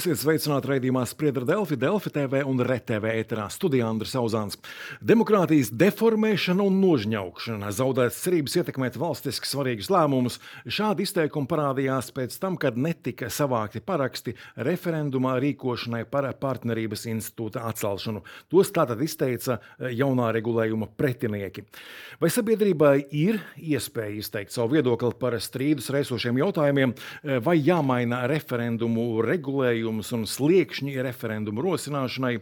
Esiet sveicināti raidījumā Spriedra Delfi, Delfi TV un RTV ēterā studijā Andris Auzāns. Demokrātijas deformēšana un nožņaukšana, zaudētas cerības ietekmēt valstiski svarīgus lēmumus. Šādi izteikumi parādījās pēc tam, kad netika savākti paraksti referendumā rīkošanai par partnerības institūta atcelšanu. Tos tātad izteica jaunā regulējuma pretinieki. Vai sabiedrībai ir iespēja izteikt savu viedokli par strīdus raisošiem jautājumiem, vai jāmaina referendumu regulējumu? Regulējumus un sliekšņi referendumu rosināšanai,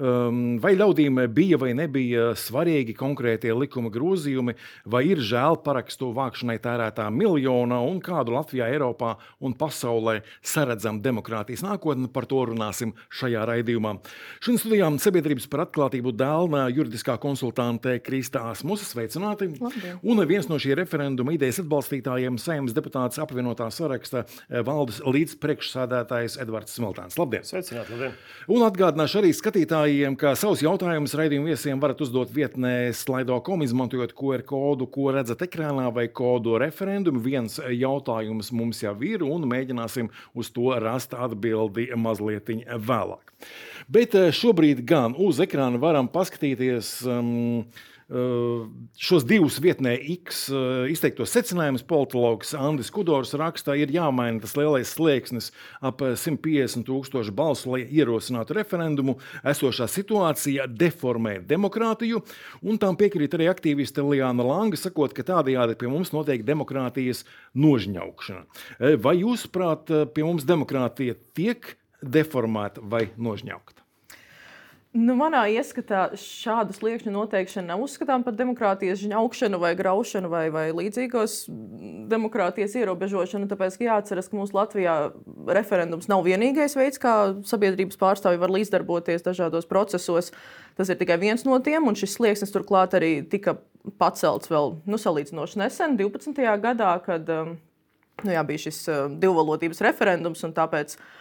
vai ļaudīm bija vai nebija svarīgi konkrētie likuma grozījumi, vai ir žēl parakstu vākšanai tērētā miljona un kādu Latvijā, Eiropā un pasaulē saredzam demokrātijas nākotni. Par to runāsim šajā raidījumā. Šodien studijām sabiedrības par atklātību dēlna juridiskā konsultante Kristā Asmusa. Sveicināti! Labdien. Un viens no šī referenduma idejas atbalstītājiem, saimnes deputāts apvienotā saraksta valdes līdzpriekšsādātājs Edvards Smiltāns. Labdien! Sveicināt, labdien! Un atgādināšu arī skatītājiem, ka savus jautājumus raidījumu viesiem varat uzdot vietnē slaido.com, izmantojot QR kodu, ko redzat ekrānā vai kodu referendumu. Viens jautājums mums jau ir, un mēģināsim uz to rast atbildi mazliet vēlāk. Bet eh, šobrīd gan uz ekrāna varam paskatīties. Um, šos divus vietnē X izteiktos secinājumus politologs Andris Kudors raksta, ir jāmaina tas lielais slieksnis ap 150 tūkstošu balsu, lai ierosinātu referendumu. Esošā situācija deformē demokrātiju, un tam piekrīt arī aktīviste Liana Langa, sakot, ka tādējādi pie mums notiek demokrātijas nožņaukšana. Vai jūsuprāt, pie mums demokrātija tiek deformēta vai nožņaukta? Nu, manā ieskatā šāda sliekšņa noteikšana nav uzskatāms par demokrātijas žņaukšanu vai graušanu vai, vai līdzīgos demokrātijas ierobežošanu. Tāpēc jāatcerās, ka mūsu Latvijā referendums nav vienīgais veids, kā sabiedrības pārstāvji var līdzdarboties dažādos procesos. Tas ir tikai viens no tiem, un šis slieksnis turklāt arī tika pacelts vēl nu, salīdzinoši nesen, 12. gadā, kad um, nu, jā, bija šis uh, divvalodības referendums. Tāpēc Eh,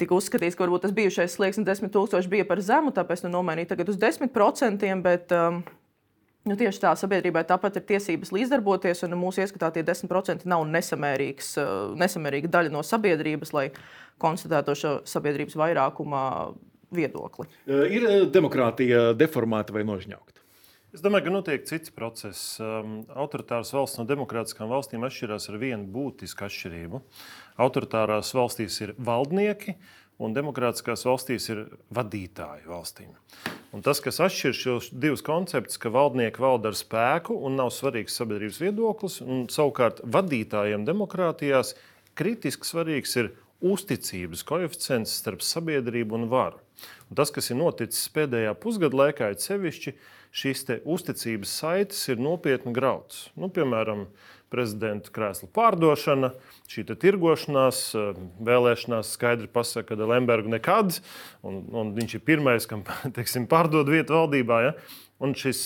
tika uzskatīts, ka varbūt tas bijušais slieksnis 10,000 bija par zemu, tāpēc nu, nomainīja tagad uz 10%. Bet, um, Nu, tieši tā, sabiedrībai tāpat ir tiesības līdzdarboties, un mūsu ieskatā tie 10% nav nesamērīgs, eh, nesamērīga daļa no sabiedrības, lai konstatētu šo sabiedrības vairākuma viedokli. Eh, ir demokrātija deformēta vai nožņaukta? Es domāju, ka notiek cits process. Um, autoritāras valsts no demokrātiskām valstīm atšķirās ar vienu būtisku atšķirību. Uh, Autoritārās valstīs ir valdnieki, un demokrātiskās valstīs ir vadītāji valstīm. Un tas, kas atšķir šos divus konceptus, ka valdnieki valda ar spēku un nav svarīgs sabiedrības viedoklis, un savukārt vadītājiem demokrātijās kritiski svarīgs ir uzticības koeficients starp sabiedrību un varu. Un tas, kas ir noticis pēdējā pusgada laikā, ir sevišķi šīs uzticības saites ir nopietni grauds. Nu, piemēram, prezidenta krēsla pārdošana, šī tirgošanās, eh, vēlēšanās skaidri pasaka, ka Lemberga nekad, un, un viņš ir pirmais, kam teiksim, pārdod vietu valdībā. Ja? Un šis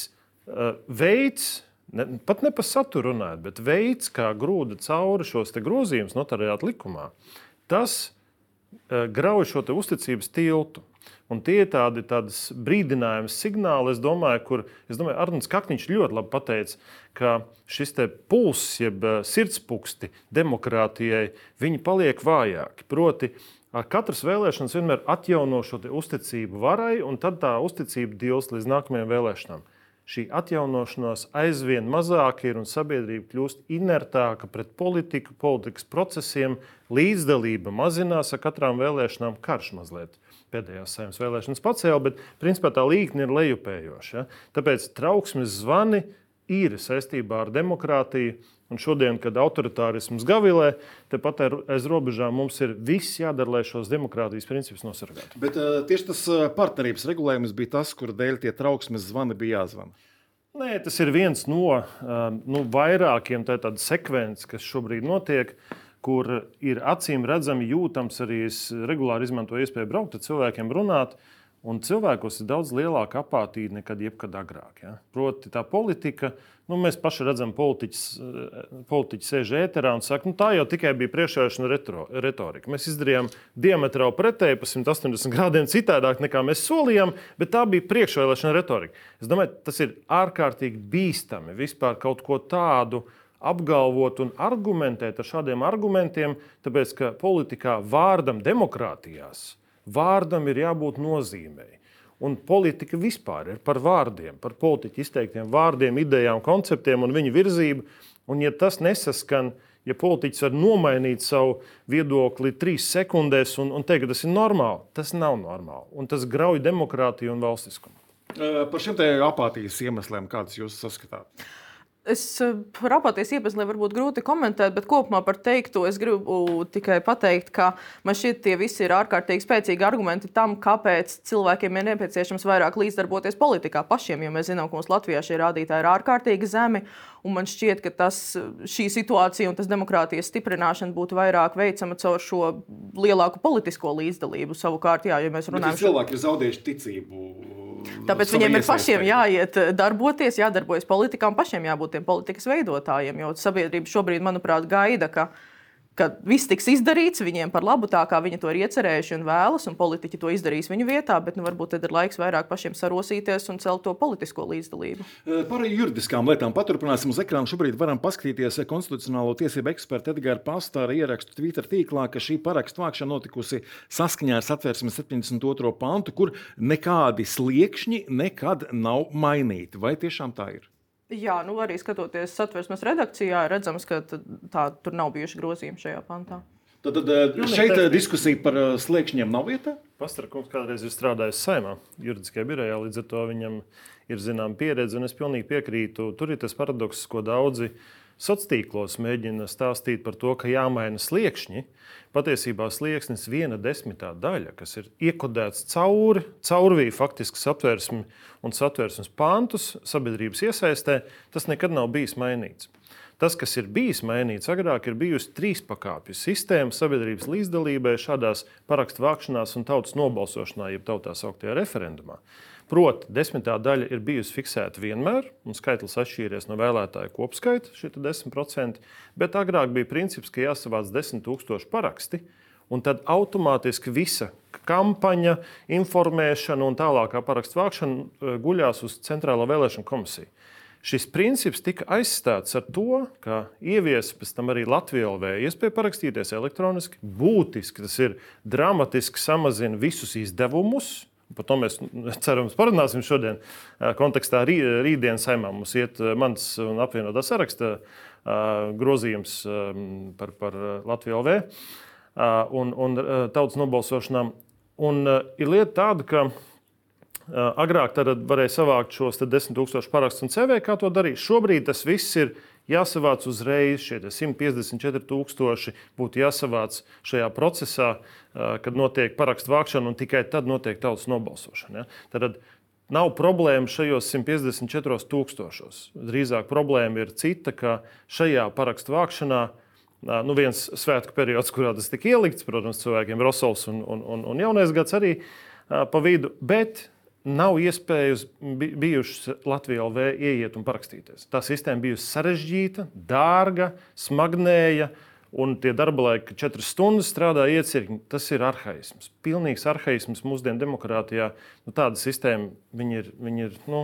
uh, veids, ne, pat ne par saturu runājot, bet veids, kā grūda cauri šos grozījumus notariāta likumā, tas uh, grauj šo uzticības tiltu. Un tie ir tādi brīdinājumi, signāli, es domāju, kur es domāju, Arnēs Kakniņš ļoti labi pateica, ka šis pulss, jeb eh, sirdspūksti demokrātijai, viņi paliek vājāki. Proti, ar katras vēlēšanas vienmēr atjauno šo uzticību varai, un tad tā uzticība dils līdz nākamajām vēlēšanām. Šī atjaunošanās aizvien mazāk ir un sabiedrība kļūst inertāka pret politiku, politikas procesiem, līdzdalība mazinās ar katrām vēlēšanām, karš mazliet pēdējās saimnes vēlēšanas pacēla, bet principā tā līkne ir lejupējoša. Ja? Tāpēc trauksmes zvani ir saistībā ar demokrātiju. Un šodien, kad autoritārisms gavilē, tepat aiz robežām mums ir viss jādara, lai šos demokrātijas principus nosargātu. Bet uh, tieši tas partnerības regulējums bija tas, kur dēļ tie trauksmes zvani bija jāzvana. Nē, tas ir viens no uh, nu, vairākiem tādu sekvencēm, kas šobrīd notiek. Uh, kur ir acīm redzami jūtams arī es regulāri izmantoju iespēju braukt ar cilvēkiem, runāt. Un cilvēkos ir daudz lielāka apātija nekā jebkad agrāk. Ja? Proti, tā politika, nu, mēs paši redzam, politiķis, politiķi sēž ēterā un saka, nu, tā jau tikai bija priekšvēlēšana retorika. Mēs izdarījām diametrāli pretēji, pa 180 grādiem citādāk nekā mēs solījām, bet tā bija priekšvēlēšana retorika. Es domāju, tas ir ārkārtīgi bīstami vispār kaut ko tādu apgalvot un argumentēt ar šādiem argumentiem, tāpēc ka politikā vārdam demokrātijās vārdam ir jābūt nozīmei. Un politika vispār ir par vārdiem, par politiķu izteiktiem vārdiem, idejām, konceptiem un viņu virzību. Un, ja tas nesaskan, ja politiķis var nomainīt savu viedokli trīs sekundēs un, un teikt, ka tas ir normāli, tas nav normāli. Un tas grauj demokrātiju un valstiskumu. Par šiem apātijas iemesliem, kādas jūs saskatāt? Es eh, apatijas iemeslu varbūt grūti komentēt, bet kopumā par teikto es gribu tikai pateikt, ka man šķiet, tie visi ir ārkārtīgi spēcīgi argumenti tam, kāpēc cilvēkiem ir nepieciešams vairāk līdzdarboties politikā pašiem. Jo mēs zinām, ka mums Latvijā šie rādītāji ir ārkārtīgi zemi. Un man šķiet, ka tas, šī situācija un tas demokrātijas stiprināšana būtu vairāk veicama caur šo lielāku politisko līdzdalību. Savukārt, jā, ja mēs runājam par cilvēkiem, ir zaudējuši ticību. Tāpēc viņiem ir pašiem jāiet darboties, jādarbojas politikām, pašiem jābūt tiem politikas veidotājiem. Jo sabiedrība šobrīd, manuprāt, gaida, ka ka viss tiks izdarīts viņiem par labu, tā kā viņi to ir iecerējuši un vēlas, un politiķi to izdarīs viņu vietā, bet nu, varbūt tad ir laiks vairāk pašiem sarosīties un celt to politisko līdzdalību. Par juridiskām lietām paturpināsim uz ekrāna. Šobrīd varam paskatīties konstitucionālo tiesību eksperta Edgara Pastāra ierakstu Twitter tīklā, ka šī parakstu vākšana notikusi saskaņā ar satversmes 72. pantu, kur nekādi sliekšņi nekad nav mainīti. Vai tiešām tā ir? Jā, nu arī skatoties satversmes redakcijā, redzams, ka tā, tur nav bijuši grozījumi šajā pantā. Tad, tad eh, šeit eh, diskusija par eh, sliekšņiem nav vieta. Pastrakungs kādreiz ir strādājis saimā, juridiskajā birojā, līdz ar to viņam ir zināma pieredze, un es pilnīgi piekrītu. Tur ir tas paradoks, ko daudzi sociālos tīklos mēģina stāstīt par to, ka jāmaina sliekšņi. Patiesībā slieksnis viena desmitā daļa, kas ir iekodēts cauri, caurvīja faktiski satversmi un satversmes pāntus sabiedrības iesaistē. Tas nekad nav bijis mainīts. Tas, kas ir bijis mainīts agrāk, ir bijusi trīs pakāpju sistēma sabiedrības līdzdalībai šādās parakstu vākšanās un tautas nobalsošanā, jeb tautā sauktajā referendumā. Proti, desmitā daļa ir bijusi fiksēta vienmēr, un skaitlis atšķīries no vēlētāju kopskaita, šie 10%, bet agrāk bija princips, ka jāsavāc 10 000 paraksti, un tad automātiski visa kampaņa, informēšana un tālākā parakstu vākšana eh, guļās uz Centrālo vēlēšanu komisiju. Šis princips tika aizstāts ar to, ka ieviesa pēc tam arī Latvijas LV iespēju parakstīties elektroniski. Būtiski tas ir dramatiski samazina visus izdevumus, Par to mēs cerams parunāsim šodien. Kontekstā rī, rītdienas saimā mums iet mans un apvienotā saraksta grozījums par, par Latviju LV un, un tautas nobalsošanām. Un ir lieta tāda, ka agrāk varēja savākt šos 10,000 parakstus un CV, kā to darīt. Šobrīd tas viss ir jāsavāc uzreiz. Šie 154,000 būtu jāsavāc šajā procesā, kad notiek parakstu vākšana, un tikai tad notiek tautas nobalsošana. Ja? Tad nav problēma šajos 154,000. Drīzāk problēma ir cita, ka šajā parakstu vākšanā. Nu, viens svētku periods, kurā tas tika ielikts, protams, cilvēkiem Rosovs un, un, un, un Jaunais gads arī pa vidu, bet nav iespējas bijušas Latvijā LV ieiet un parakstīties. Tā sistēma bijusi sarežģīta, dārga, smagnēja. Un tie darba laiki, ka četras stundas strādāja iecirkņi, tas ir arhaisms. Pilnīgs arhaisms mūsdienu demokrātijā. Nu, tāda sistēma viņi ir, viņi ir nu,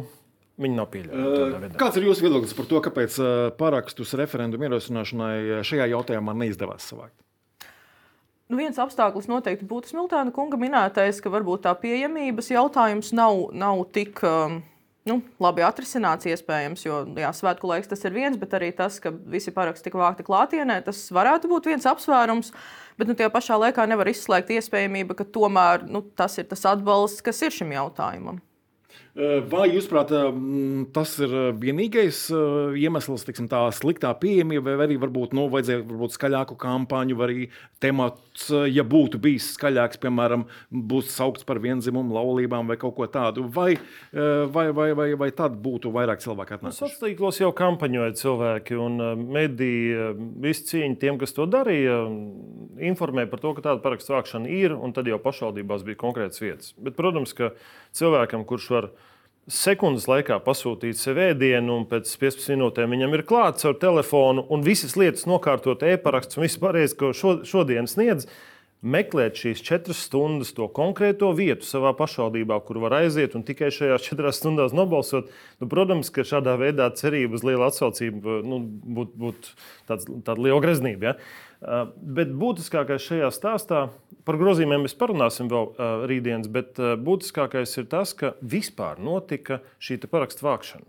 Viņi nav pieļaujami. Kāds ir jūsu viedoklis par to, kāpēc parakstus referendumu ierosināšanai šajā jautājumā neizdevās savākt? Nu, viens apstākļus noteikti būtu Smiltāna kunga minētais, ka varbūt tā pieejamības jautājums nav, nav tik um, nu, labi atrisināts. Iespējams, jo jā, svētku laiks tas ir viens, bet arī tas, ka visi paraksti tika vākti klātienē, tas varētu būt viens apsvērums. Bet nu, tajā pašā laikā nevar izslēgt iespējamību, ka tomēr nu, tas ir tas atbalsts, kas ir šim jautājumam. Vai jūs, prāt, tas ir vienīgais iemesls, tiksim, tā sliktā pieejamība, vai arī varbūt nu, vajadzēja varbūt skaļāku kampaņu, vai arī temats, ja būtu bijis skaļāks, piemēram, būtu saukts par vienzimumu laulībām vai kaut ko tādu, vai, vai, vai, vai, vai tad būtu vairāk cilvēku atnākuši? Sociālos tīklos jau kampaņoja cilvēki, un mediji visi cīņi tiem, kas to darīja, informēja par to, ka tāda parakstu vākšana ir, un tad jau pašvaldībās bija konkrētas vietas. Bet, protams, ka cilvēkam, kurš var sekundes laikā pasūtīt sev ēdienu, un pēc 15 minūtēm viņam ir klāts ar telefonu, un visas lietas nokārtot e-paraksts un viss pārējais, ko šo, šodien sniedz. Meklēt šīs četras stundas, to konkrēto vietu savā pašvaldībā, kur var aiziet un tikai šajās četrās stundās nobalsot. Nu, protams, ka šādā veidā cerība uz lielu atsaucību nu, būtu būt tāda liela greznība. Ja? Uh, bet būtiskākais šajā stāstā par grozījumiem mēs parunāsim vēl uh, rītdienas, bet uh, būtiskākais ir tas, ka vispār notika šī parakstu vākšana.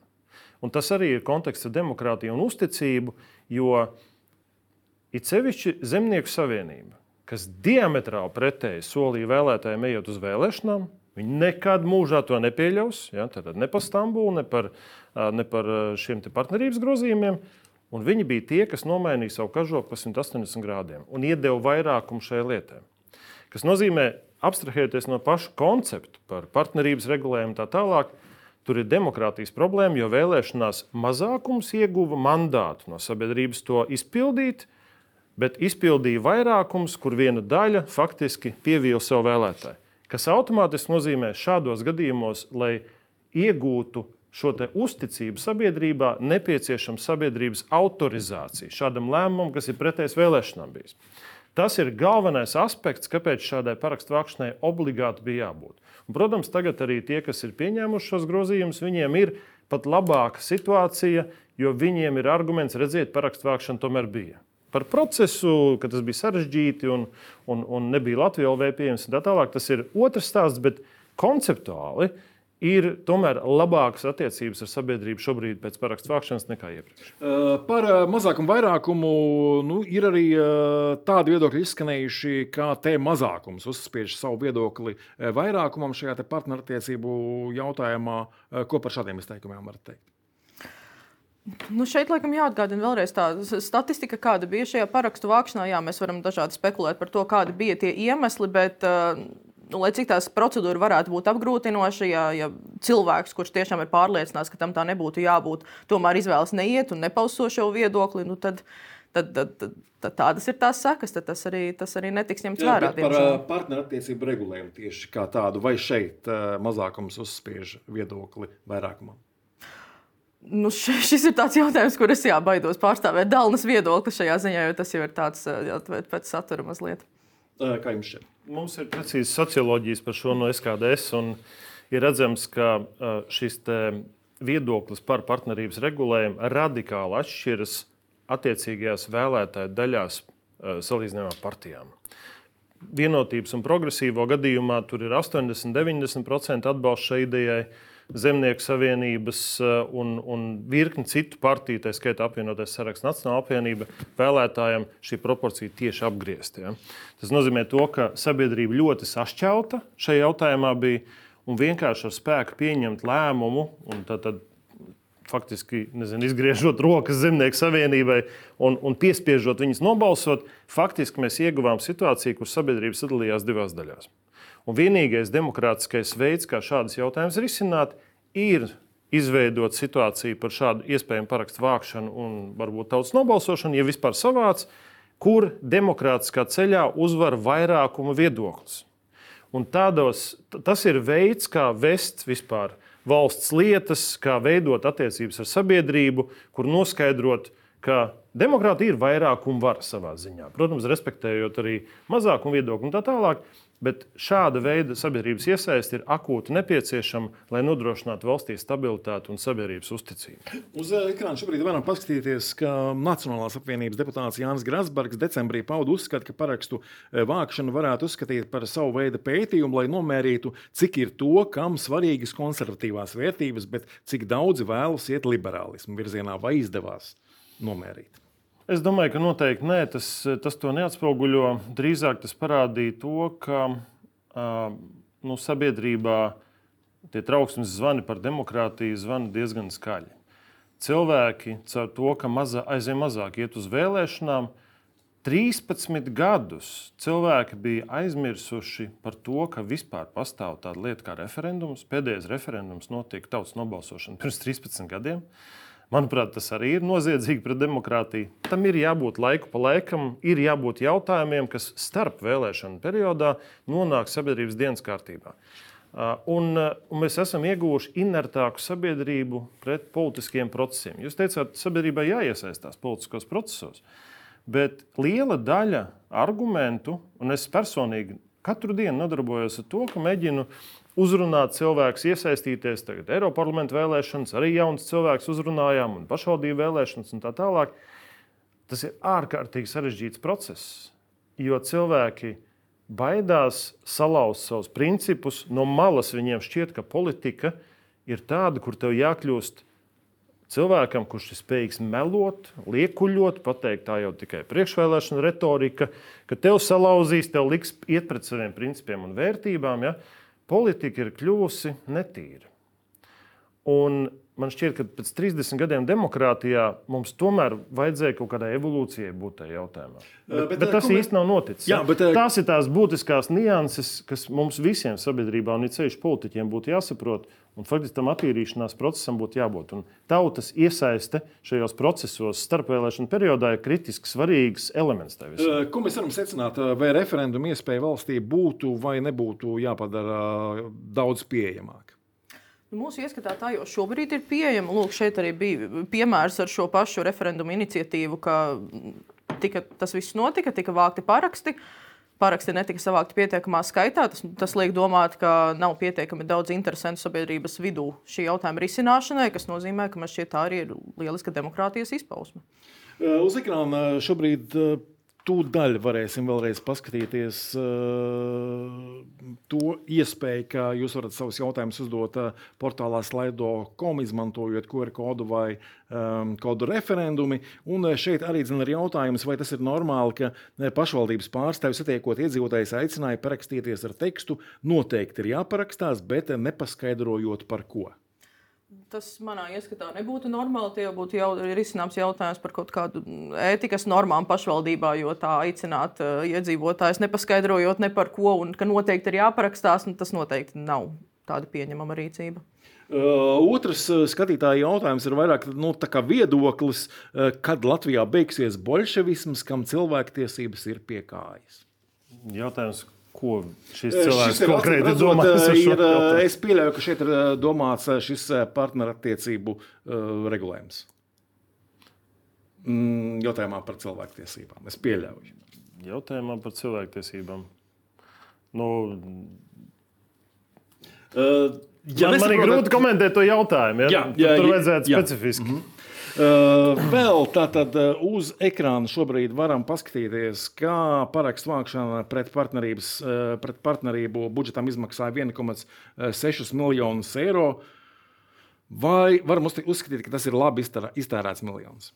Un tas arī ir konteksts ar demokrātiju un uzticību, jo it sevišķi Zemnieku savienība kas diametrāli pretēji solīja vēlētājiem ejot uz vēlēšanām. Viņi nekad mūžā to nepieļaus. Ja, tad ne par Stambulu, ne par, ne par šiem partnerības grozījumiem. Un viņi bija tie, kas nomainīja savu kažoku pa 180 grādiem un iedeva vairākumu šai lietai. Tas nozīmē, abstrahēties no paša koncepta par partnerības regulējumu tā tālāk. Tur ir demokrātijas problēma, jo vēlēšanās mazākums ieguva mandātu no sabiedrības to izpildīt, bet izpildīja vairākums, kur viena daļa faktiski pievīla sev vēlētāju. Kas automātiski nozīmē šādos gadījumos, lai iegūtu šo uzticību sabiedrībā, nepieciešama sabiedrības autorizācija šādam lēmumam, kas ir pretējs vēlēšanām bijis. Tas ir galvenais aspekts, kāpēc šādai parakstu vākšanai obligāti bija jābūt. Un, protams, tagad arī tie, kas ir pieņēmuši šos grozījumus, viņiem ir pat labāka situācija, jo viņiem ir arguments, redziet, parakstu vākšana tomēr bija par procesu, ka tas bija sarežģīti un, un, un nebija Latvijā vēl pieejams. Tā tālāk tas ir otrs stāsts, bet konceptuāli ir tomēr labākas attiecības ar sabiedrību šobrīd pēc parakstu vākšanas nekā iepriekš. Par mazākumu vairākumu nu, ir arī tādi viedokļi izskanējuši, kā te mazākums uzspiež savu viedokli vairākumam šajā partnerattiecību jautājumā. Ko par šādiem izteikumiem var teikt? Nu šeit, laikam, jāatgādina vēlreiz tā statistika, kāda bija šajā parakstu vākšanā. Jā, mēs varam dažādi spekulēt par to, kādi bija tie iemesli, bet, nu, lai cik tās procedūra varētu būt apgrūtinoša, ja, ja cilvēks, kurš tiešām ir pārliecināts, ka tam tā nebūtu jābūt, tomēr izvēlas neiet un nepaust šo viedokli, nu, tad, tad, tad, tad, tad tādas ir tās sekas. Tas arī, tas arī netiks ņemts vērā. Par partnerattiecību regulējumu tieši kā tādu, vai šeit mazākums uzspiež viedokli vairākumam? Nu, šis ir tāds jautājums, kur es jā, baidos pārstāvēt Dānas viedokli šajā ziņā, jo tas jau ir tāds jāatvērt pēc satura mazliet. Kā jums šķiet? Mums ir precīzi socioloģijas par šo no SKDS, un ir redzams, ka šis viedoklis par partnerības regulējumu radikāli atšķiras attiecīgajās vēlētāju daļās salīdzinājumā ar partijām. Vienotības un progresīvo gadījumā tur ir 80-90% atbalsts šai idejai Zemnieku savienības eh, un, un virkni citu partiju, tā skaitā apvienotais saraksts Nacionāla apvienība, vēlētājiem šī proporcija tieši apgriezta. Ja. Tas nozīmē, to, ka sabiedrība ļoti sašķelta šajā jautājumā bija un vienkārši ar spēku pieņemt lēmumu. Tad, tad, faktiski nezinu, izgriežot rokas Zemnieku savienībai un, un piespiežot viņus nobalsot, faktiski mēs ieguvām situāciju, kur sabiedrība sadalījās divās daļās. Un vienīgais demokrātiskais veids, kā šādas jautājumas risināt, ir izveidot situāciju par šādu iespējamu parakstu vākšanu un varbūt tautas nobalsošanu, ja vispār savāds, kur demokrātiskā ceļā uzvar vairākuma viedoklis. Un tādos, tas ir veids, kā vest vispār valsts lietas, kā veidot attiecības ar sabiedrību, kur noskaidrot, ka demokrātija ir vairākuma vara savā ziņā. Protams, respektējot arī mazākumu viedokli un tā tālāk. Bet šāda veida sabiedrības iesaiste ir akūti nepieciešama, lai nodrošinātu valstī stabilitāti un sabiedrības uzticību. Uz eh, ekrāna šobrīd varam paskatīties, ka Nacionālās apvienības deputāts Jānis Grasbergs decembrī pauda uzskatu, ka parakstu eh, vākšanu varētu uzskatīt par savu veidu pētījumu, lai nomērītu, cik ir to, kam svarīgas konservatīvās vērtības, bet cik daudzi vēlas iet liberālismu virzienā, vai izdevās nomērīt. Es domāju, ka noteikti nē, tas, tas to neatspoguļo. Drīzāk tas parādīja to, ka nu, sabiedrībā tie trauksmes zvani par demokrātiju zvana diezgan skaļi. Cilvēki caur to, ka maza, aizvien mazāk iet uz vēlēšanām, 13 gadus cilvēki bija aizmirsuši par to, ka vispār pastāv tāda lieta kā referendums. Pēdējais referendums notika tautas nobalsošana pirms 13 gadiem. Uh, Manuprāt, tas arī ir noziedzīgi pret demokrātiju. Tam ir jābūt laiku pa laikam, ir jābūt jautājumiem, kas starp vēlēšanu periodā nonāk sabiedrības dienas kārtībā. Un, un mēs esam ieguvuši inertāku sabiedrību pret politiskiem procesiem. Jūs teicāt, sabiedrībai jāiesaistās politiskos procesos. Bet liela daļa argumentu, un es personīgi katru dienu nodarbojos ar to, ka mēģinu uzrunāt cilvēkus, iesaistīties. Tagad Eiropas parlamenta vēlēšanas, arī jauns cilvēks uzrunājām, un pašvaldību vēlēšanas un tā tālāk. Tas ir ārkārtīgi sarežģīts process, jo cilvēki baidās salauzt savus principus. No malas viņiem šķiet, ka politika ir tāda, kur tev jākļūst cilvēkam, kurš ir spējīgs melot, liekuļot, pateikt, tā jau tikai priekšvēlēšana retorika, ka tev salauzīs, tev liks iet pret saviem principiem un vērtībām. Ja? Politika ir kļuvusi netīra. Un man šķiet, ka pēc 30 gadiem demokrātijā mums tomēr vajadzēja kaut kādai evolūcijai būt tajā jautājumā. Bet, bet, bet tas īsti nav noticis. Jā, bet, tās ir tās būtiskās nianses, kas mums visiem sabiedrībā un sevišķi politiķiem būtu jāsaprot. Un faktiski tam attīrīšanās procesam būtu jābūt. Un tautas iesaiste šajos procesos starpvēlēšana periodā ir kritiski svarīgs elements. Ko mēs varam secināt? Vai referendumu iespēja valstī būtu vai nebūtu jāpadara daudz pieejamāk? Mūsu ieskatā tā jau šobrīd ir pieejama. Lūk, šeit arī bija piemērs ar šo pašu referendumu iniciatīvu, ka tika, tas viss notika, tika vākti paraksti. Paraksti netika savākti pietiekamā skaitā. Tas, tas liek domāt, ka nav pietiekami daudz interesantu sabiedrības vidū šī jautājuma risināšanai, kas nozīmē, ka man šķiet tā arī ir lieliska demokrātijas izpausme. Uz ekrāna šobrīd Tūdaļ varēsim vēlreiz paskatīties uh, to iespēju, ka jūs varat savus jautājumus uzdot uh, portālā slaido.com, izmantojot QR kodu vai um, kodu referendumi. Un uh, šeit arī ir jautājums, vai tas ir normāli, ka pašvaldības pārstāvis satiekot iedzīvotājus aicināja parakstīties ar tekstu. Noteikti ir jāparakstās, bet nepaskaidrojot par ko. Tas manā ieskatā nebūtu normāli. Tie būtu jau risināms jautājums par kaut kādu ētikas normām pašvaldībā, jo tā aicināt uh, iedzīvotājus nepaskaidrojot ne par ko un ka noteikti ir jāparakstās, nu, tas noteikti nav tāda pieņemama rīcība. Uh, otrs skatītāja jautājums ir vairāk nu, viedoklis, uh, kad Latvijā beigsies bolševisms, kam cilvēktiesības ir pie kājas. Jautājums, ko šis cilvēks šis konkrēti domā. Ir, es pieļauju, ka šeit ir domāts šis partnerattiecību regulējums. Mm, jautājumā par cilvēktiesībām. Es pieļauju. Jautājumā par cilvēktiesībām. Nu, uh, ja man, man ir grūti komentēt to jautājumu. Ja? Jā, jā, Tur vajadzētu jā. specifiski. Mm -hmm. Uh, vēl tātad uh, uz ekrāna šobrīd varam paskatīties, kā parakstu vākšana pret, uh, pret partnerību budžetam izmaksāja 1,6 miljonus eiro. Vai varam uzskatīt, ka tas ir labi iztērēts miljons?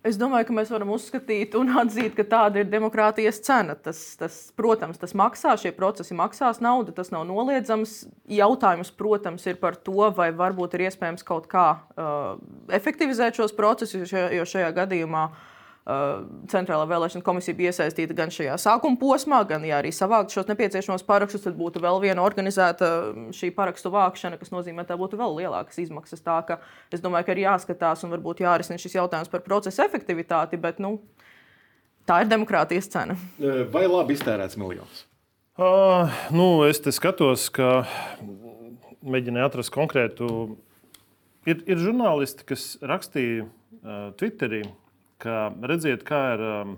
Es domāju, ka mēs varam uzskatīt un atzīt, ka tāda ir demokrātijas cena. Tas, tas, protams, tas maksā, šie procesi maksās naudu, tas nav noliedzams. Jautājums, protams, ir par to, vai varbūt ir iespējams kaut kā uh, efektivizēt šos procesus, jo šajā gadījumā uh, Centrālā vēlēšana komisija bija iesaistīta gan šajā sākuma posmā, gan ja arī savākt šos nepieciešamos parakstus, tad būtu vēl viena organizēta šī parakstu vākšana, kas nozīmē, ka tā būtu vēl lielākas izmaksas. Tā ka es domāju, ka ir jāskatās un varbūt jārisina šis jautājums par procesa efektivitāti, bet nu, tā ir demokrātijas cena. Vai labi iztērēts miljons? Uh, nu, es te skatos, ka mēģināju atrast konkrētu. Ir, ir žurnālisti, kas rakstīja uh, Twitterī, ka redziet, kā ir um,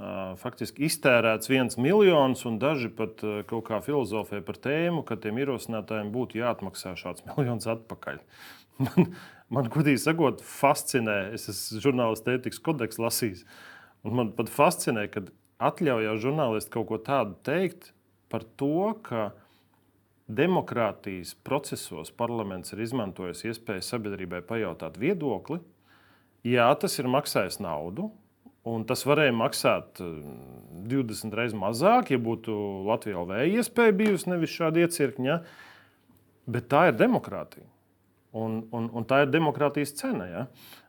uh, faktiski iztērēts viens miljons, un daži pat uh, kaut kā filozofē par tēmu, ka tiem ierosinātājiem būtu jāatmaksā šāds miljons atpakaļ. Man, man godīgi sakot, fascinē, es esmu žurnālistu ētikas kodeksu lasījis, un man pat fascinē, ka atļaujās žurnālisti kaut ko tādu teikt par to, ka demokrātijas procesos parlaments ir izmantojis iespēju sabiedrībai pajautāt viedokli, Jā, tas ir maksājis naudu. Un tas varēja maksāt 20 reizes mazāk, ja būtu Latvijā vēl iespēja bijusi nevis šāda iecirkņa. Bet tā ir demokrātija. Un, un, un tā ir demokrātijas cena. Ja?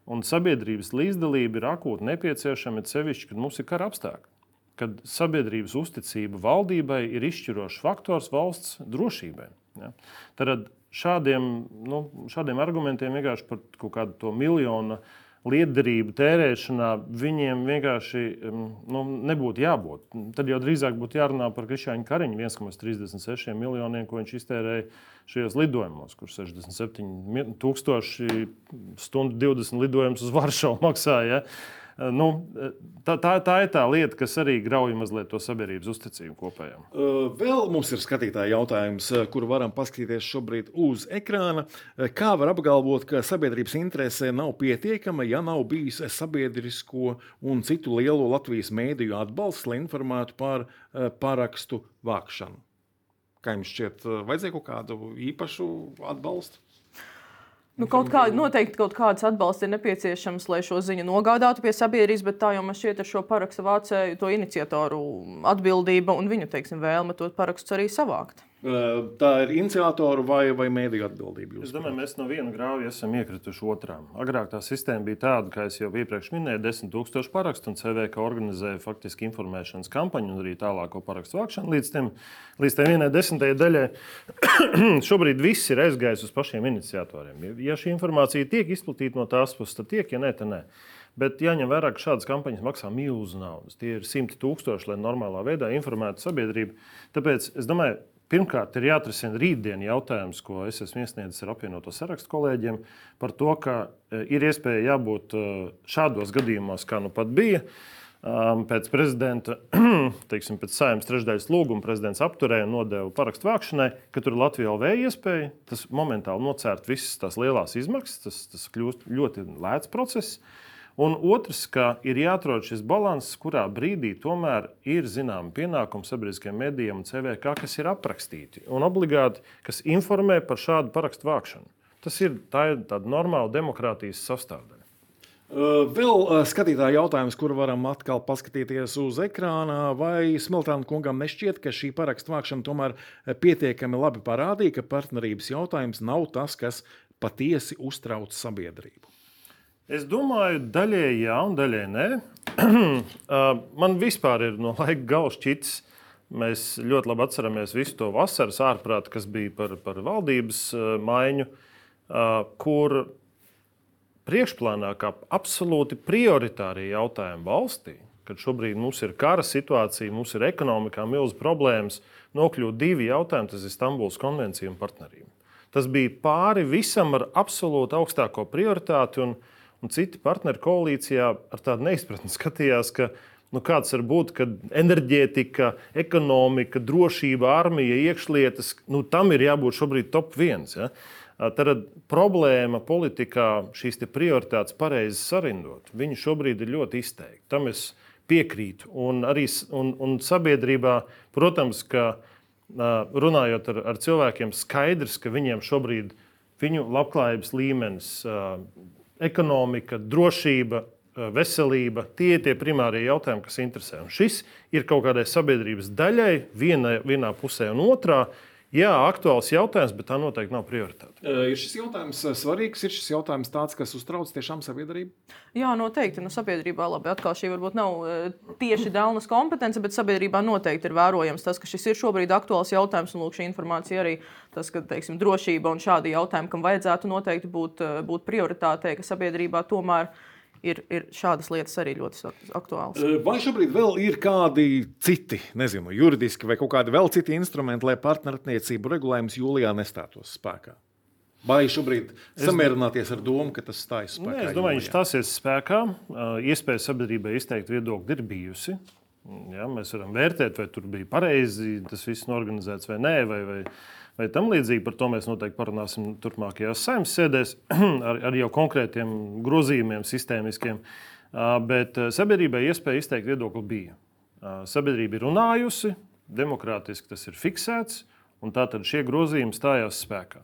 Un sabiedrības līdzdalība ir akūti nepieciešama, sevišķi, kad mums ir kara apstākļi. Kad sabiedrības uzticība valdībai ir izšķirošs faktors valsts drošībai. Ja? Tad šādiem, nu, šādiem argumentiem vienkārši par kaut kādu to miljonu liederību tērēšanā viņiem vienkārši nu, nebūtu jābūt. Tad jau drīzāk būtu jārunā par Krišāņu Kariņu 1,36 miljoniem, ko viņš iztērēja šajos lidojumos, kur 67 tūkstoši stundu 20 lidojumus uz Varšavu maksāja. Eh, nu, tā, tā, tā ir tā lieta, kas arī grauj mazliet to sabiedrības uzticību kopējām. Vēl mums ir skatītāja jautājums, kuru varam paskatīties šobrīd uz ekrāna. Kā var apgalvot, ka sabiedrības interesē nav pietiekama, ja nav bijis sabiedrisko un citu lielu Latvijas mēdīju atbalsts, lai informētu par parakstu vākšanu? Kā jums šķiet, vajadzēja kaut kādu īpašu atbalstu? Nu, kaut kā, noteikti kaut kāds atbalsts ir nepieciešams, lai šo ziņu nogādātu pie sabiedrības, bet tā jau man šķiet ar šo parakstu vācēju, to iniciatoru atbildība un viņu teiksim, vēlme tos parakstus arī savākt. Tā ir iniciatoru vai, vai mēdīju atbildība. Es domāju, mēs no viena grāvja esam iekrituši otrā. Agrāk tā sistēma bija tāda, kā jau iepriekš minēju, 10,000 parakstu, un CVK organizēja faktiski informēšanas kampaņu un arī tālāko parakstu vākšanu līdz, tiem, līdz tam vienai desmitajai daļai. Šobrīd viss ir aizgājis uz pašiem iniciatoriem. Ja šī informācija tiek izplatīta no tās puses, tad tiek, ja ne, tad nē. Bet jāņem vērā, ka šādas kampaņas maksā milzu naudas. Tie ir simti tūkstoši, lai normālā veidā informētu sabiedrību. Tāpēc es domāju, Pirmkārt, ir jāatrisina rītdienas jautājums, ko es esmu iesniedzis ar apvienoto sarakstu kolēģiem, par to, ka e, ir iespēja jābūt e, šādos gadījumos, kā nu pat bija. Pēc prezidenta, teiksim, pēc saimnes trešdaļas lūguma prezidents apturēja un nodeva parakstu vākšanai, ka tur Latvijā vēl iespēja. Tas momentāli nocērt visas tās lielās izmaksas, tas, tas kļūst ļoti lēts process. Un otrs, ka ir jāatrod šis līdzsvars, kurā brīdī tomēr ir zināma pienākuma sabiedriskajiem medijiem un CVK, kas ir aprakstīti un obligāti, kas informē par šādu parakstu vākšanu. Tas ir, ir tāda normāla demokrātijas sastāvdaļa. Vēl skatītāja jautājums, kuru varam atkal paskatīties uz ekrāna. Vai Smiltāna kungam nešķiet, ka šī parakstu vākšana tomēr pietiekami labi parādīja, ka partnerības jautājums nav tas, kas patiesi uztrauc sabiedrību? Es domāju, daļēji jā, un daļēji nē. Man vispār ir no laika gala šķits. Mēs ļoti labi atceramies visu to vasaras ārprātu, kas bija par, par valdības maiņu, kur priekšplānā kā absolūti prioritārie jautājumi valstī, kad šobrīd mums ir kara situācija, mums ir ekonomikā milzīgas problēmas, nokļūt divi jautājumi - tas ir Stambulas konvencija un partnerība. Tas bija pāri visam ar absolūti augstāko prioritāti. Un, uh, un citi partneri koalīcijā ar tādu neizpratni skatījās, ka nu, kāds var būt, ka enerģētika, ekonomika, drošība, armija, iekšlietas, nu, tam ir jābūt šobrīd top viens. Ja? Tad problēma politikā šīs prioritātes pareizi sarindot, viņi šobrīd ir ļoti izteikti. Tam es piekrītu. Un arī un, un sabiedrībā, protams, ka runājot ar, ar cilvēkiem, skaidrs, ka viņiem šobrīd viņu labklājības līmenis ekonomika, drošība, eh, veselība. Tie ir tie primārie jautājumi, kas interesē. Un šis ir kaut kādai sabiedrības daļai, viena, vienā pusē un otrā. Jā, aktuāls jautājums, bet tā noteikti nav prioritāte. Ir šis jautājums svarīgs, ir šis jautājums tāds, kas uztrauc tiešām sabiedrību? Jā, noteikti. Nu, sabiedrībā labi, atkal šī varbūt nav tieši Dēlnas kompetence, bet sabiedrībā noteikti ir vērojams tas, ka šis ir šobrīd aktuāls jautājums. Un lūk, šī informācija arī tas, ka teiksim, drošība un šādi jautājumi, kam vajadzētu noteikti būt, būt prioritātei, ka sabiedrībā tomēr ir ir, ir šādas lietas arī ļoti aktuālas. Vai šobrīd vēl ir kādi citi, nezinu, juridiski vai kaut kādi vēl citi instrumenti, lai partnerattiecību regulējums jūlijā nestātos spēkā? Vai šobrīd samierināties ar domu, ka tas stājas spēkā? Nē, es domāju, viņš stāsies spēkā. Iespēja sabiedrībai izteikt viedokli ir bijusi. Ja, mēs varam vērtēt, vai tur bija pareizi tas viss organizēts vai nē. Vai, vai, vai tam līdzīgi. Par to mēs noteikti parunāsim turpmākajās saimnes sēdēs ar, ar jau konkrētiem grozījumiem, sistēmiskiem. Bet sabiedrībai iespēja izteikt viedokli bija. Sabiedrība ir runājusi, demokrātiski tas ir fiksēts, un tātad šie grozījumi stājās spēkā.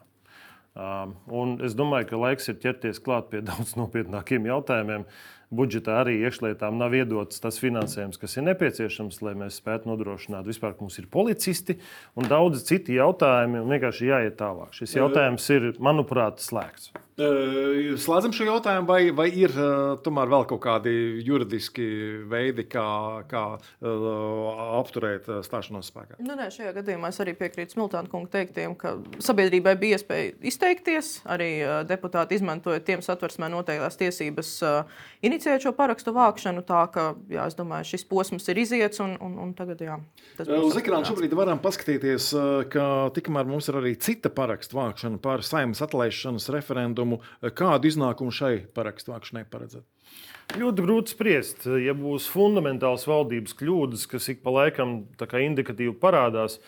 Un es domāju, ka laiks ir ķerties klāt pie daudz nopietnākiem jautājumiem. Budžetā arī iekšlietām nav iedots tas finansējums, kas ir nepieciešams, lai mēs spētu nodrošināt vispār, ka mums ir policisti un daudzi citi jautājumi. Vienkārši jāiet tālāk. Šis jautājums ir, manuprāt, slēgts. Slēdzam šo jautājumu, vai, vai ir tomēr vēl kaut kādi juridiski veidi, kā, kā apturēt stāšanos spēkā? Nu, nē, šajā gadījumā es arī piekrītu Smiltāna kunga teiktiem, ka sabiedrībai bija iespēja izteikties. Arī deputāti izmantoja tiem satversmē noteiktās tiesības inicijēt šo parakstu vākšanu. Tā ka, jā, es domāju, šis posms ir iziets un, un, un tagad, jā. Uz ekrāna šobrīd varam paskatīties, ka tikmēr mums ir arī cita parakstu vākšana par saimnes atlaišanas referendumu referendumu. Kādu iznākumu šai parakstu vākšanai paredzēt? Ļoti grūti spriest. Ja būs fundamentāls valdības kļūdas, kas ik pa laikam indikatīvi parādās,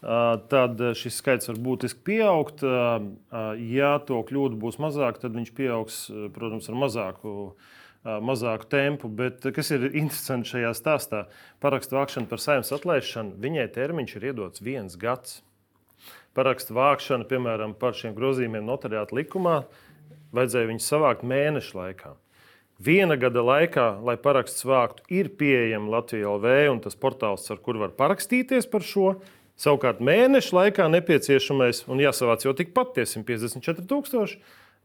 tad šis skaits var būtiski pieaugt. Ja to kļūdu būs mazāk, tad viņš pieaugs, protams, ar mazāku, mazāku tempu. Bet kas ir interesanti šajā stāstā? Parakstu vākšana par saimnes atlaišanu, viņai termiņš ir iedots viens gads. Parakstu vākšana, piemēram, par šiem grozījumiem notariāta likumā, vajadzēja viņus savākt mēnešu laikā. Viena gada laikā, lai paraksts vāktu, ir pieejama Latvijas LV un tas portāls, ar kur var parakstīties par šo. Savukārt mēneša laikā nepieciešamais, un jāsavāc jau tikpat tie 154,000.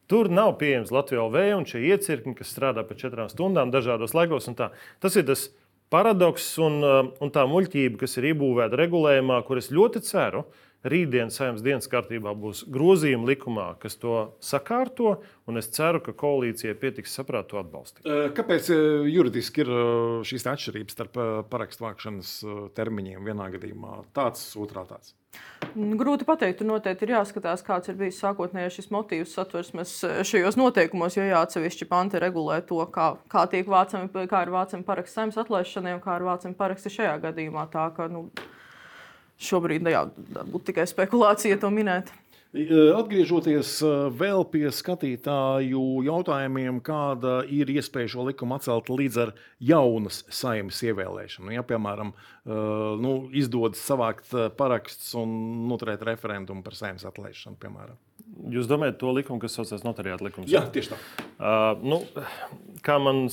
Tur nav pieejams Latvijas LV un šie iecirkņi, kas strādā pēc četrām stundām dažādos laikos. Tas ir tas paradoks un, un tā muļķība, kas ir iebūvēta regulējumā, kur es ļoti ceru, ka Rītdienas saimnes dienas kārtībā būs grozījumi likumā, kas to sakārto, un es ceru, ka koalīcijai pietiks saprāt to atbalstīt. Kāpēc juridiski ir šīs atšķirības starp parakstu vākšanas termiņiem vienā gadījumā? Tāds, otrā tāds. Grūti pateikt, tur noteikti ir jāskatās, kāds ir bijis sākotnējais šis motīvs satversmes šajos noteikumos, jo jāatsevišķi panti regulē to, kā, kā, vācami, kā ir vācami paraksts saimnes atlaišanai un kā ir vācami paraksti šajā gadījumā. Tā, ka, nu, šobrīd jā, būtu tikai spekulācija to minēt. Atgriežoties vēl pie skatītāju jautājumiem, kāda ir iespēja šo likumu atcelt līdz ar jaunas saimnes ievēlēšanu. Ja, piemēram, nu, izdodas savākt parakstus un noturēt referendumu par saimnes atlaišanu, piemēram. Jūs domājat to likumu, kas saucas notariāta likums? Jā, tieši tā. Uh, nu, kā man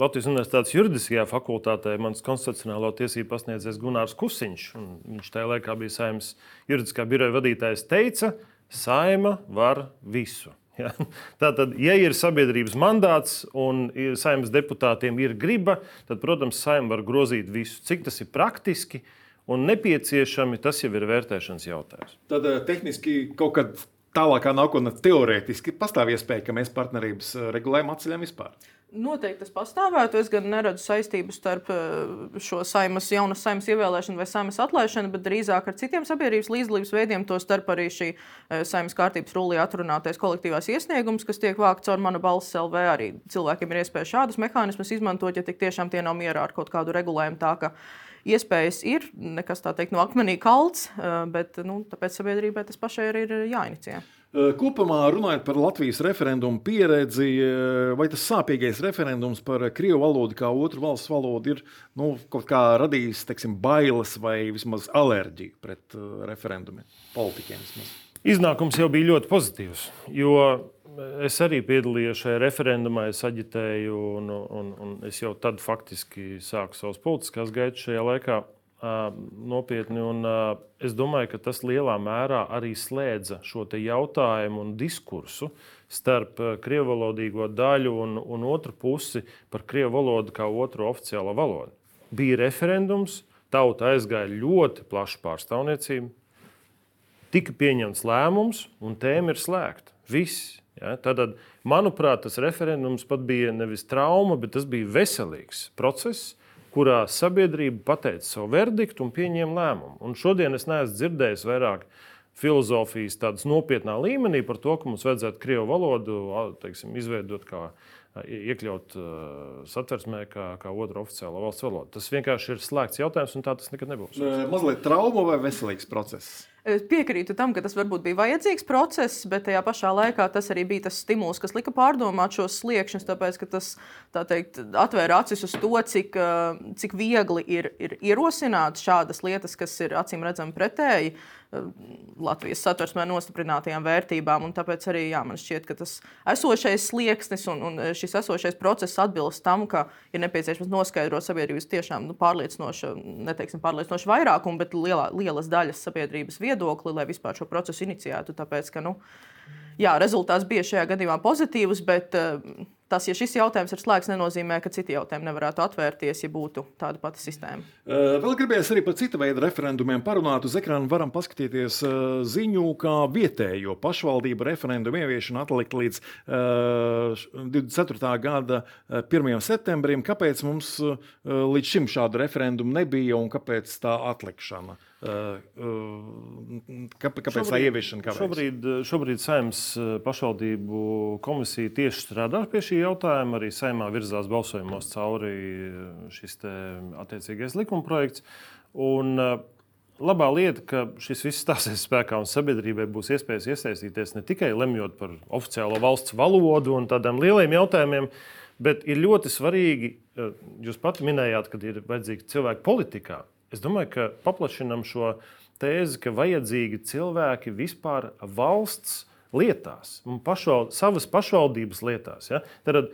Latvijas Universitātes juridiskajā fakultātē, mans konstitucionālo tiesību pasniedzējs Gunārs Kusiņš, viņš tajā laikā bija saimnes juridiskā biroja vadītājs, teica, saima var visu. Ja? Tātad, ja ir sabiedrības mandāts un saimnes deputātiem ir griba, tad, protams, saima var grozīt visu. Cik tas ir praktiski un nepieciešami, tas jau ir vērtēšanas jautājums. Tad tehniski kaut kad tālākā nākotnē teorētiski pastāv iespēja, ka mēs partnerības eh, regulējumu atceļam vispār. Noteikti tas pastāvētu. Es gan neredzu saistību starp eh, šo saimas, jaunas saimas ievēlēšanu vai saimas atlaišanu, bet drīzāk ar citiem sabiedrības līdzdalības veidiem, to starp arī šī eh, saimas kārtības rullī atrunātais kolektīvās iesniegums, kas tiek vākts caur mana balss LV. Arī cilvēkiem ir iespēja šādus mehānismus izmantot, ja tik tiešām tie nav mierā ar kaut kādu regulējumu. Tā, ka, iespējas ir, nekas tā teikt, no akmenī kalts, bet nu, tāpēc sabiedrībai tas pašai ir jāinicijē. Kopumā runājot par Latvijas referendumu pieredzi, vai tas sāpīgais referendums par krievu valodu kā otru valsts valodu ir nu, kaut kā radījis teiksim, bailes vai vismaz alerģiju pret referendumiem, politiķiem? Vismaz. Iznākums jau bija ļoti pozitīvs, jo es arī piedalījos šajā referendumā, es aģitēju, un, un, un es jau tad faktiski sāku savas politiskās gaitas šajā laikā. Nopietni, un es domāju, ka tas lielā mērā arī slēdza šo jautājumu un diskursu starp krievu valodīgo daļu un, un otru pusi par krievu valodu kā otru oficiālo valodu. Bija referendums, tauta aizgāja ļoti plašu pārstāvniecību, tika pieņemts lēmums, un tēma ir slēgta. Viss Ja, tad, manuprāt, tas referendums pat bija nevis trauma, bet tas bija veselīgs process, kurā sabiedrība pateica savu verdiktu un pieņēma lēmumu. Un šodien es neesmu dzirdējis vairāk filozofijas nopietnā līmenī par to, ka mums vajadzētu krievu valodu teiksim, izveidot kā iekļaut uh, satversmē kā, kā otru oficiālo valsts valodu. Tas vienkārši ir slēgts jautājums, un tā tas nekad nebūs. Mazliet trauma vai veselīgs process? Es piekrītu tam, ka tas varbūt bija vajadzīgs process, bet tajā pašā laikā tas arī bija tas stimuls, kas lika pārdomāt šos sliekšņus, tāpēc ka tas teikt, atvēra acis uz to, cik, cik viegli ir, ir ierosināt šādas lietas, kas ir acīm redzami pretēji Latvijas satversmē nostiprinātajām vērtībām. Tāpēc arī jā, man šķiet, ka tas esošais slieksnis un, un šis esošais process atbilst tam, ka ir nepieciešams noskaidrot sabiedrības tiešām nu, pārliecinošu, neteiksim pārliecinošu vairākumu, bet lielā, lielas daļas sabiedrības viedokli, lai vispār šo procesu inicijētu. Tāpēc, ka, nu, jā, rezultāts bija šajā gadījumā pozitīvs, bet uh, tas, ja šis jautājums ir slēgts, nenozīmē, ka citi jautājumi nevarētu atvērties, ja būtu tāda pati sistēma. Vēl gribējās arī par citu veidu referendumiem parunāt. Uz ekrāna varam paskatīties ziņu, kā vietējo pašvaldību referendumu ieviešana atlikt līdz uh, 24. gada 1. septembrim. Kāpēc mums līdz šim šādu referendumu nebija un kāpēc tā atlikšana? Kāpēc šobrīd, tā ieviešana kavējas? Šobrīd, šobrīd Saimnes pašvaldību komisija tieši strādā pie šī jautājuma. Arī Saimā virzās balsojumos cauri šis attiecīgais likumprojekts. Un, Labā lieta, ka šis viss stāsies spēkā un sabiedrībai būs iespējas iesaistīties ne tikai lemjot par oficiālo valsts valodu un tādiem lieliem jautājumiem, bet ir ļoti svarīgi, jūs pati minējāt, ka ir vajadzīgi cilvēki politikā. Es domāju, ka paplašinam šo tēzi, ka vajadzīgi cilvēki vispār valsts lietās, pašval, savas pašvaldības lietās. Ja? Tad,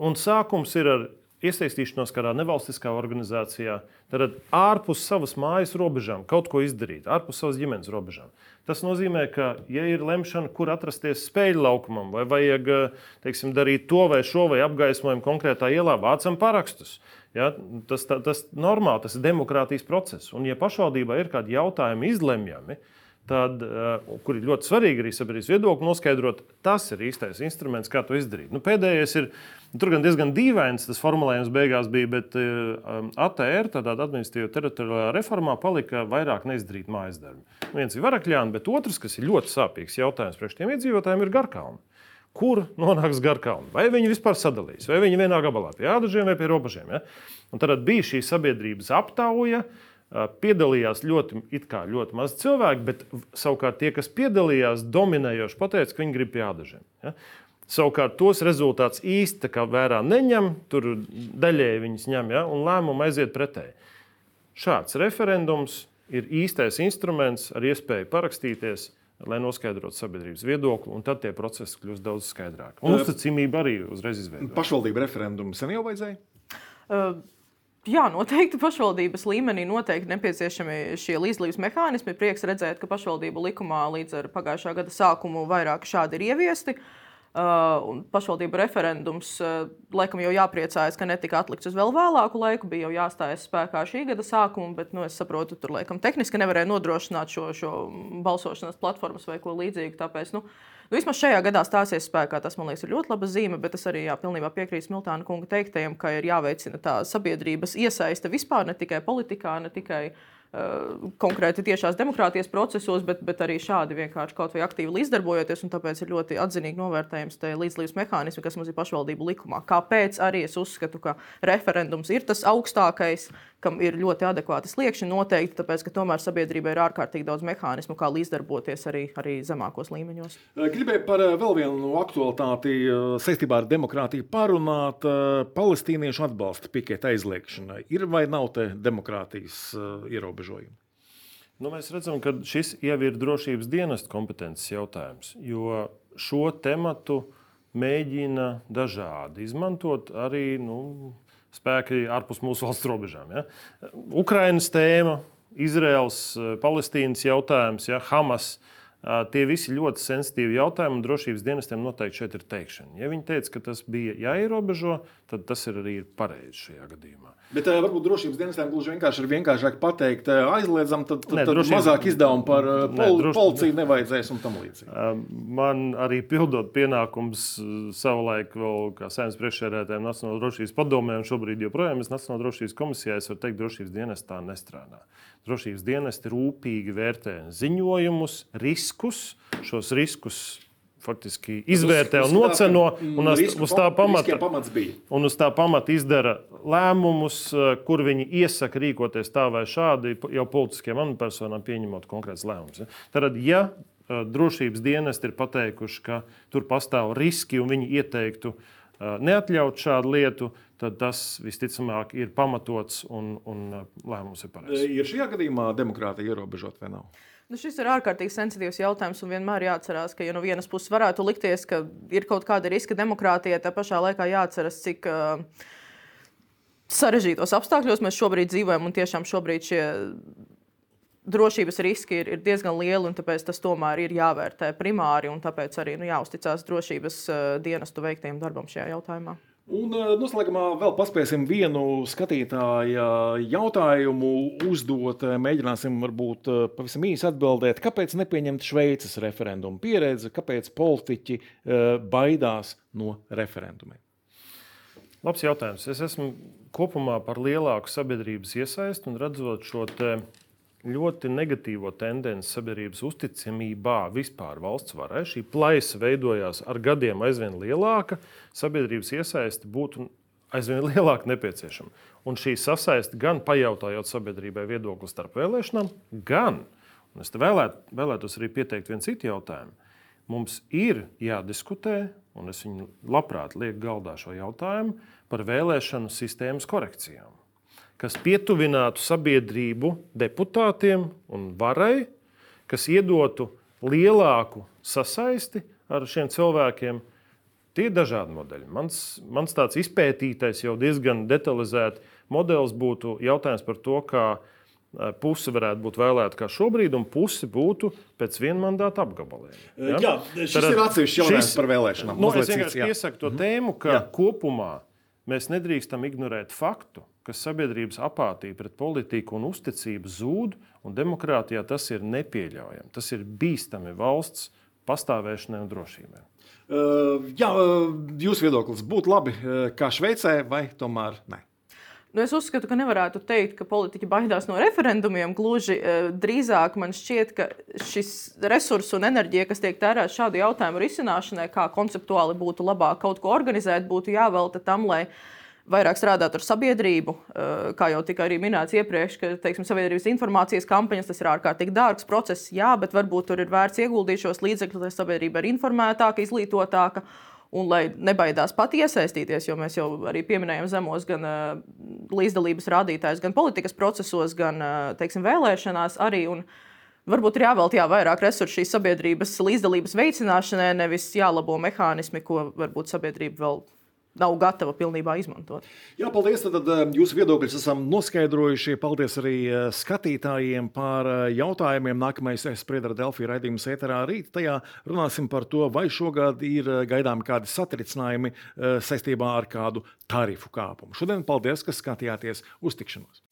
un sākums ir ar iesaistīšanos kādā nevalstiskā organizācijā, tad ārpus savas mājas robežām kaut ko izdarīt, ārpus savas ģimenes robežām. Tas nozīmē, ka, ja ir lemšana, kur atrasties spēļu laukumam, vai vajag teiksim, darīt to vai šo, vai apgaismojumu konkrētā ielā, vācam parakstus. Ja, tas ir tas normāli, tas ir demokrātijas process. Un, ja pašvaldībā ir kādi jautājumi izlemjami, tad, uh, kur ir ļoti svarīgi arī sabiedrības viedokli noskaidrot, tas ir īstais instruments, kā to izdarīt. Nu, pēdējais ir tur gan diezgan dīvains, tas formulējums beigās bija, bet uh, ATR, tādā administratīvā teritoriālajā reformā, palika vairāk neizdarīt mājas darbu. Viens ir Varakļāns, bet otrs, kas ir ļoti sāpīgs jautājums priekš tiem iedzīvotājiem, ir Garkalna kur nonāks Garkalna. Vai viņi vispār sadalīs, vai viņi vienā gabalā pie ādažiem vai pie robežiem. Ja? Un tad bija šī sabiedrības aptauja. Piedalījās ļoti, ļoti maz cilvēku, bet savukārt tie, kas piedalījās, dominējoši pateica, ka viņi grib pie ādažiem. Ja? Savukārt tos rezultātus īsti vērā neņem, tur daļēji viņas ņem, ja? un lēmumu aiziet pretēji. Šāds referendums ir īstais instruments ar iespēju parakstīties lai noskaidrotu sabiedrības viedokli, un tad tie procesi kļūst daudz skaidrāki. Un uzticamība arī uzreiz izveidojas. Pašvaldību referendumu sen jau vajadzēja? Uh. Jā, noteikti pašvaldības līmenī noteikti nepieciešami šie līdzdalības mehānismi. Prieks redzēt, ka pašvaldību likumā līdz ar pagājušā gada sākumu vairāk šādi ir ieviesti. Uh, Uh, pašvaldību referendums uh, laikam jau jāpriecājas, ka netika atlikts uz vēl vēlāku laiku. Bija jau jāstājas spēkā šī gada sākuma, bet nu, es saprotu, tur laikam tehniski nevarēja nodrošināt šo, šo balsošanas platformas vai ko līdzīgu. Tāpēc, nu, Nu, vismaz šajā gadā stāsies spēkā. Tas man liekas, ir ļoti laba zīme, bet es arī jā, pilnībā piekrītu Smiltāna kunga teiktajam, ka ir jāveicina tā sabiedrības iesaiste vispār, ne tikai politikā, ne tikai uh, Eh, konkrēti tiešās demokrātijas procesos, bet, bet arī šādi vienkārši kaut vai aktīvi līdzdarbojoties. Tāpēc ir ļoti atzinīgi novērtējams tie līdzlības mehānismi, kas mums ir pašvaldību likumā. Kāpēc arī es uzskatu, ka referendums ir tas augstākais, kam ir ļoti adekvāti sliekšņi noteikti, tāpēc ka tomēr sabiedrībai ir ārkārtīgi daudz mehānismu, kā līdzdarboties arī, arī zemākos līmeņos. Eh, gribēju par eh, vēl vienu aktualitāti saistībā ar demokrātiju parunāt. Palestīniešu atbalsta piketa aizliegšanai. Ir vai nav te demokrātijas ierobežojumi? Nu, mēs redzam, ka šis jau ir drošības dienesta kompetences jautājums, jo šo tematu mēģina dažādi izmantot arī nu, spēki ārpus mūsu valsts robežām. Ja? Ukrainas tēma, Izraels, Palestīnas jautājums, ja? Hamas. Tie visi ļoti sensitīvi jautājumi, un drošības dienestiem noteikti šeit ir teikšana. Ja viņi teica, ka tas bija jāierobežo, tad tas ir arī pareizi šajā gadījumā. Bet uh, varbūt drošības dienestiem gluži vienkārši ir vienkāršāk pateikt, uh, aizliedzam, tad, tad, ne, tad drošības... mazāk izdevumu par uh, pol ne, droši... policiju nevajadzēs un tam līdzīgi. Uh, man arī pildot pienākums savulaik vēl kā saimnes priekšsēdētājiem Nacionālās drošības padomē, un šobrīd joprojām es Nacionālās drošības komisijā, es varu teikt, drošības dienestā nestrādā. Drošības dienesti rūpīgi vērtē ziņojumus, riskus, šos riskus faktiski izvērtē un noceno. Un uz, tā pamata, un uz tā pamata izdara lēmumus, eh, kur viņi iesaka rīkoties tā vai šādi, jau politiskiem amatpersonām pieņemot konkrēts lēmums. Tad, ja eh, drošības dienesti ir pateikuši, ka tur pastāv riski un viņi ieteiktu eh, neatļaut šādu lietu, tad tas visticamāk ir pamatots un, un lēmums ir pareizs. Ir šajā gadījumā demokrātija ierobežot vai nav? Nu, šis ir ārkārtīgi sensitīvs jautājums, un vienmēr jāatcerās, ka, ja no vienas puses varētu likties, ka ir kaut kāda riska demokrātijai, tā pašā laikā jāatcerās, cik uh, sarežģītos apstākļos mēs šobrīd dzīvojam, un tiešām šobrīd šie drošības riski ir, ir diezgan lieli, un tāpēc tas tomēr ir jāvērtē primāri, un tāpēc arī nu, jāuzticas drošības uh, dienestu veiktajam darbam šajā jautājumā. Un eh, noslēgumā vēl paspēsim vienu skatītāju jautājumu uzdot. Eh, mēģināsim varbūt eh, pavisam īsi atbildēt, kāpēc nepieņemt Šveices referendumu pieredzi, kāpēc politiķi baidās no referendumiem. Labs jautājums. Es esmu kopumā par lielāku sabiedrības iesaistu un redzot šo ļoti negatīvo tendenci sabiedrības uzticamībā vispār valsts varai. Šī plaisa veidojās ar gadiem aizvien lielāka, sabiedrības iesaiste būtu aizvien lielāka nepieciešama. Un šī sasaiste gan pajautājot sabiedrībai viedokli starp vēlēšanām, gan, un es vēlēt, vēlētos arī pieteikt vienu citu jautājumu, mums ir jādiskutē, un es viņu labprāt lieku galdā šo jautājumu par vēlēšanu sistēmas korekcijām kas pietuvinātu sabiedrību deputātiem un varai, kas iedotu lielāku sasaisti ar šiem cilvēkiem. Tie ir dažādi modeļi. Mans, mans tāds izpētītais, jau diezgan detalizēts modelis būtu jautājums par to, kā e, puse varētu būt vēlēta kā šobrīd, un puse būtu pēc viena mandāta apgabaliem. Ja? Jā, šis Tad, ir atsevišķs jautājums par vēlēšanām. Nu, es vienkārši piesaku to -hmm. tēmu, ka jā. kopumā mēs nedrīkstam ignorēt faktu, ka sabiedrības apātija pret politiku un uzticība zūd, un demokrātijā tas ir nepieļaujami. Tas ir bīstami valsts pastāvēšanai un drošībai. Uh, jā, uh, jūsu viedoklis būtu labi uh, kā Šveicē, vai tomēr ne? Nu, es uzskatu, ka nevarētu teikt, ka politiķi baidās no referendumiem. Gluži drīzāk man šķiet, ka šis resurss un enerģija, kas tiek tērēta šādu jautājumu risināšanai, kā konceptuāli būtu labāk kaut ko organizēt, būtu jāvelta tam, lai uh, vairāk strādāt ar sabiedrību. Eh, kā jau tika arī minēts iepriekš, ka teiksim, sabiedrības informācijas kampaņas tas ir ārkārtīgi dārgs process, jā, bet varbūt tur ir vērts ieguldīt šos līdzekļus, lai sabiedrība ir informētāka, izglītotāka. Un lai nebaidās pat iesaistīties, jo mēs jau arī pieminējām zemos gan uh, līdzdalības rādītājus, gan politikas procesos, gan uh, teiksim, vēlēšanās arī. Un, Varbūt ir jāveltī jā, vairāk resursu šīs sabiedrības līdzdalības veicināšanai, nevis jālabo mehānismi, ko varbūt sabiedrība vēl nav gatava pilnībā izmantot. Jā, paldies. Tad, tad eh, jūsu viedokļus esam noskaidrojuši. Paldies arī eh, skatītājiem par eh, jautājumiem. Nākamais spriedra Delfija raidījums ēterā rīt. Tajā runāsim par to, vai šogad ir gaidāmi kādi satricinājumi saistībā ar kādu tarifu kāpumu. Šodien paldies, ka skatījāties uz tikšanos.